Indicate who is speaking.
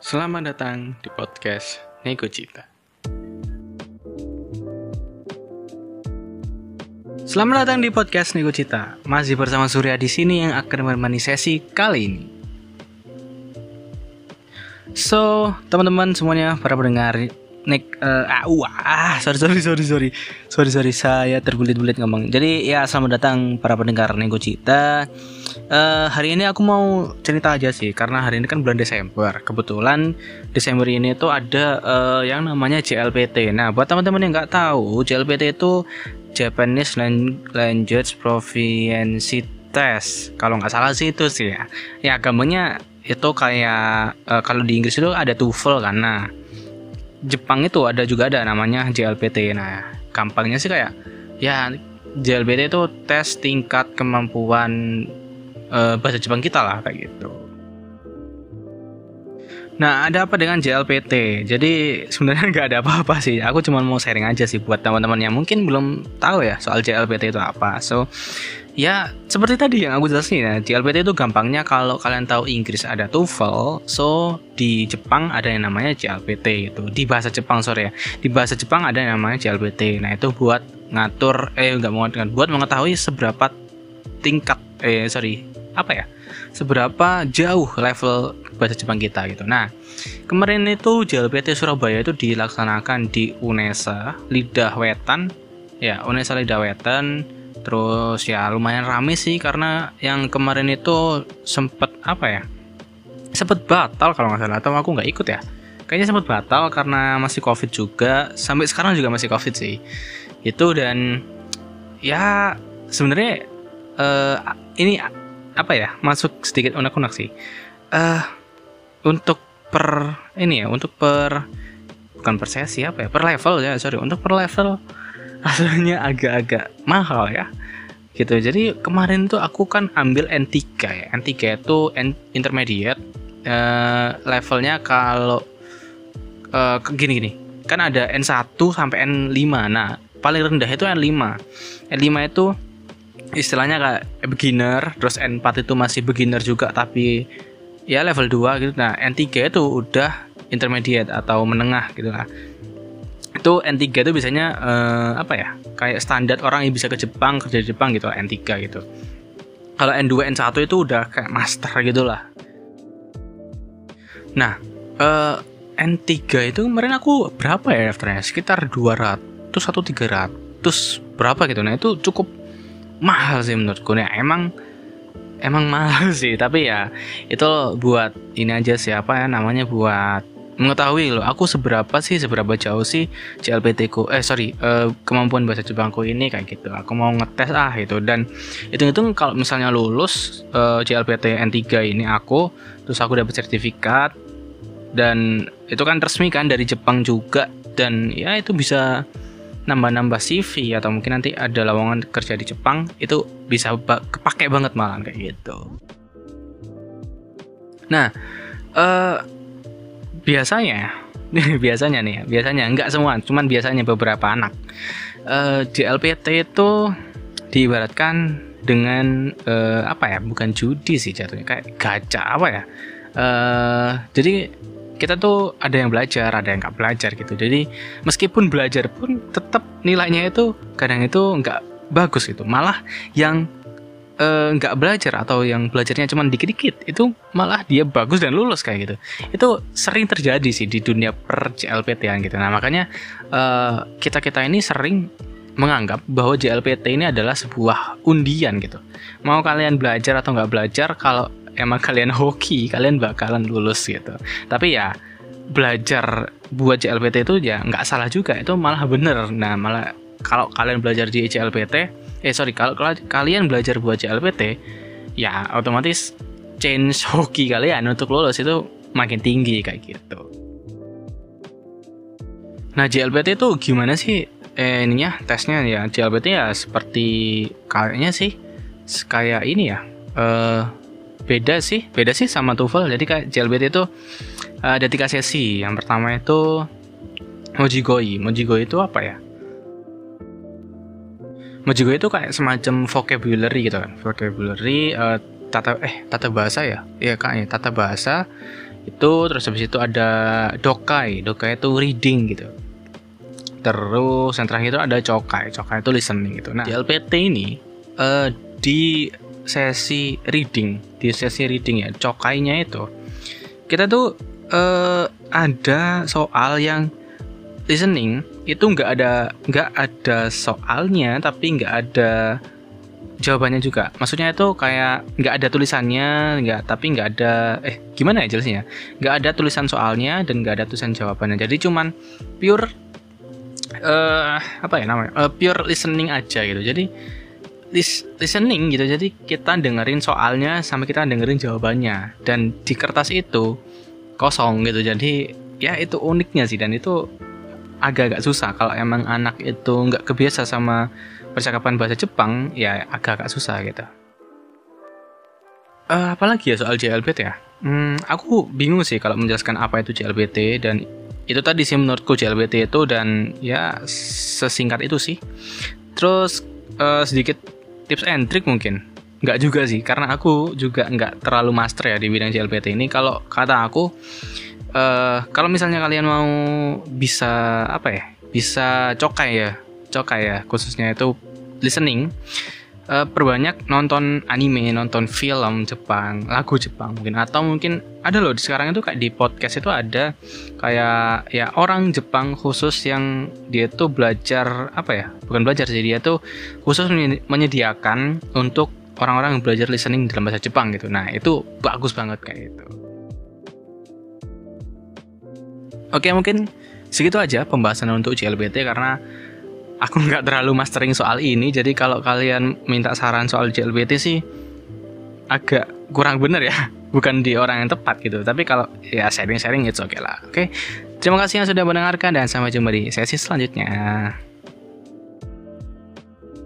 Speaker 1: Selamat datang di podcast Nego Cita. Selamat datang di podcast Nego Cita. Masih bersama Surya di sini yang akan menemani sesi kali ini. So, teman-teman semuanya para pendengar Nek uh, ah, wah, sorry sorry sorry sorry sorry sorry saya tergulit-gulit ngomong. Jadi ya selamat datang para pendengar Nego Cita. Uh, hari ini aku mau cerita aja sih karena hari ini kan bulan Desember. Kebetulan Desember ini tuh ada uh, yang namanya JLPT. Nah, buat teman-teman yang nggak tahu, JLPT itu Japanese Language Proficiency Test. Kalau nggak salah sih itu sih ya. Ya gampangnya itu kayak uh, kalau di Inggris itu ada TOEFL. Nah, Jepang itu ada juga ada namanya JLPT. Nah, gampangnya sih kayak ya JLPT itu tes tingkat kemampuan uh, bahasa Jepang kita lah kayak gitu. Nah, ada apa dengan JLPT? Jadi sebenarnya nggak ada apa-apa sih. Aku cuma mau sharing aja sih buat teman-teman yang mungkin belum tahu ya soal JLPT itu apa. So, ya seperti tadi yang aku jelasin ya, JLPT itu gampangnya kalau kalian tahu Inggris ada TOEFL, so di Jepang ada yang namanya JLPT itu. Di bahasa Jepang sorry ya, di bahasa Jepang ada yang namanya JLPT. Nah itu buat ngatur, eh nggak mau buat mengetahui seberapa tingkat, eh sorry apa ya, seberapa jauh level bahasa Jepang kita gitu. Nah, kemarin itu JLPT Surabaya itu dilaksanakan di UNESA Lidah Wetan. Ya, UNESA Lidah Wetan. Terus ya lumayan rame sih karena yang kemarin itu sempet apa ya? Sempet batal kalau nggak salah atau aku nggak ikut ya. Kayaknya sempet batal karena masih covid juga. Sampai sekarang juga masih covid sih. Itu dan ya sebenarnya uh, ini apa ya masuk sedikit unek-unek sih. Uh, untuk per ini ya untuk per bukan per sesi apa ya per level ya sorry. Untuk per level rasanya agak-agak mahal ya. Gitu. Jadi kemarin tuh aku kan ambil N3 ya. N3 itu intermediate. Uh, levelnya kalau uh, gini gini. Kan ada N1 sampai N5 nah paling rendah itu N5 N5 itu istilahnya kayak beginner terus N4 itu masih beginner juga tapi ya level 2 gitu. Nah, N3 itu udah intermediate atau menengah gitu lah. Itu N3 itu biasanya uh, apa ya? Kayak standar orang yang bisa ke Jepang, kerja di Jepang gitu, N3 gitu. Kalau N2, N1 itu udah kayak master gitu lah. Nah, uh, N3 itu kemarin aku berapa ya daftarnya? Sekitar 200 atau 300 berapa gitu. Nah, itu cukup mahal sih menurutku. Nah, emang emang mahal sih. Tapi ya itu buat ini aja siapa ya namanya buat mengetahui loh aku seberapa sih seberapa jauh sih CLPT ku eh sorry uh, kemampuan bahasa Jepangku ini kayak gitu. Aku mau ngetes ah itu. Dan itu itu kalau misalnya lulus uh, CLPT N3 ini aku terus aku dapat sertifikat dan itu kan resmi kan dari Jepang juga dan ya itu bisa nambah-nambah CV atau mungkin nanti ada lowongan kerja di Jepang itu bisa kepake banget malah kayak gitu. Nah, uh, biasanya biasanya nih, biasanya nggak semua, cuman biasanya beberapa anak uh, di LPT itu diibaratkan dengan uh, apa ya? Bukan judi sih jatuhnya, kayak gacha apa ya? Uh, jadi kita tuh ada yang belajar, ada yang nggak belajar gitu. Jadi meskipun belajar pun tetap nilainya itu kadang itu nggak bagus gitu. Malah yang eh, nggak belajar atau yang belajarnya cuma dikit-dikit itu malah dia bagus dan lulus kayak gitu. Itu sering terjadi sih di dunia per JLPT gitu. Nah makanya eh, kita kita ini sering menganggap bahwa JLPT ini adalah sebuah undian gitu. Mau kalian belajar atau nggak belajar, kalau emang kalian hoki kalian bakalan lulus gitu. Tapi ya belajar buat CLPT itu ya nggak salah juga itu malah bener. Nah malah kalau kalian belajar di CLPT eh sorry kalau kalian belajar buat CLPT ya otomatis change hoki kalian untuk lulus itu makin tinggi kayak gitu. Nah JLPT itu gimana sih eh, ininya tesnya ya? JLPT ya seperti kayaknya sih kayak ini ya eh beda sih beda sih sama TOEFL. Jadi kayak JLBT itu uh, ada tiga sesi. Yang pertama itu Mojigoi. Mojigoi itu apa ya? Mojigoi itu kayak semacam vocabulary gitu kan. Vocabulary uh, tata eh tata bahasa ya? Iya ya. Tata bahasa itu terus habis itu ada dokai. Dokai itu reading gitu. Terus yang terakhir itu ada cokai. Cokai itu listening gitu. Nah di LPT ini uh, di sesi reading di sesi reading ya cokainya itu. Kita tuh uh, ada soal yang listening itu nggak ada nggak ada soalnya tapi nggak ada jawabannya juga. Maksudnya itu kayak nggak ada tulisannya nggak tapi nggak ada eh gimana ya jelasnya? Nggak ada tulisan soalnya dan nggak ada tulisan jawabannya. Jadi cuman pure uh, apa ya namanya? Uh, pure listening aja gitu. Jadi lis listening gitu jadi kita dengerin soalnya sama kita dengerin jawabannya dan di kertas itu kosong gitu jadi ya itu uniknya sih dan itu agak-agak susah kalau emang anak itu nggak kebiasa sama percakapan bahasa Jepang ya agak-agak susah gitu. Uh, apalagi ya soal JLBT ya? Hmm, aku bingung sih kalau menjelaskan apa itu JLBT dan itu tadi sih menurutku JLBT itu dan ya sesingkat itu sih. Terus uh, sedikit tips and trick mungkin nggak juga sih karena aku juga nggak terlalu master ya di bidang JLBT ini. Kalau kata aku uh, kalau misalnya kalian mau bisa apa ya bisa cokai ya cokai ya khususnya itu listening uh, perbanyak nonton anime, nonton film Jepang, lagu Jepang mungkin atau mungkin ada loh sekarang itu kayak di podcast itu ada kayak ya orang Jepang khusus yang dia tuh belajar apa ya? Bukan belajar sih dia tuh khusus menyediakan untuk orang-orang yang belajar listening dalam bahasa Jepang gitu. Nah, itu bagus banget kayak itu. Oke, mungkin segitu aja pembahasan untuk JLBT karena aku nggak terlalu mastering soal ini jadi kalau kalian minta saran soal JLBT sih agak kurang bener ya bukan di orang yang tepat gitu tapi kalau ya sharing-sharing itu oke okay lah oke okay? terima kasih yang sudah mendengarkan dan sampai jumpa di sesi selanjutnya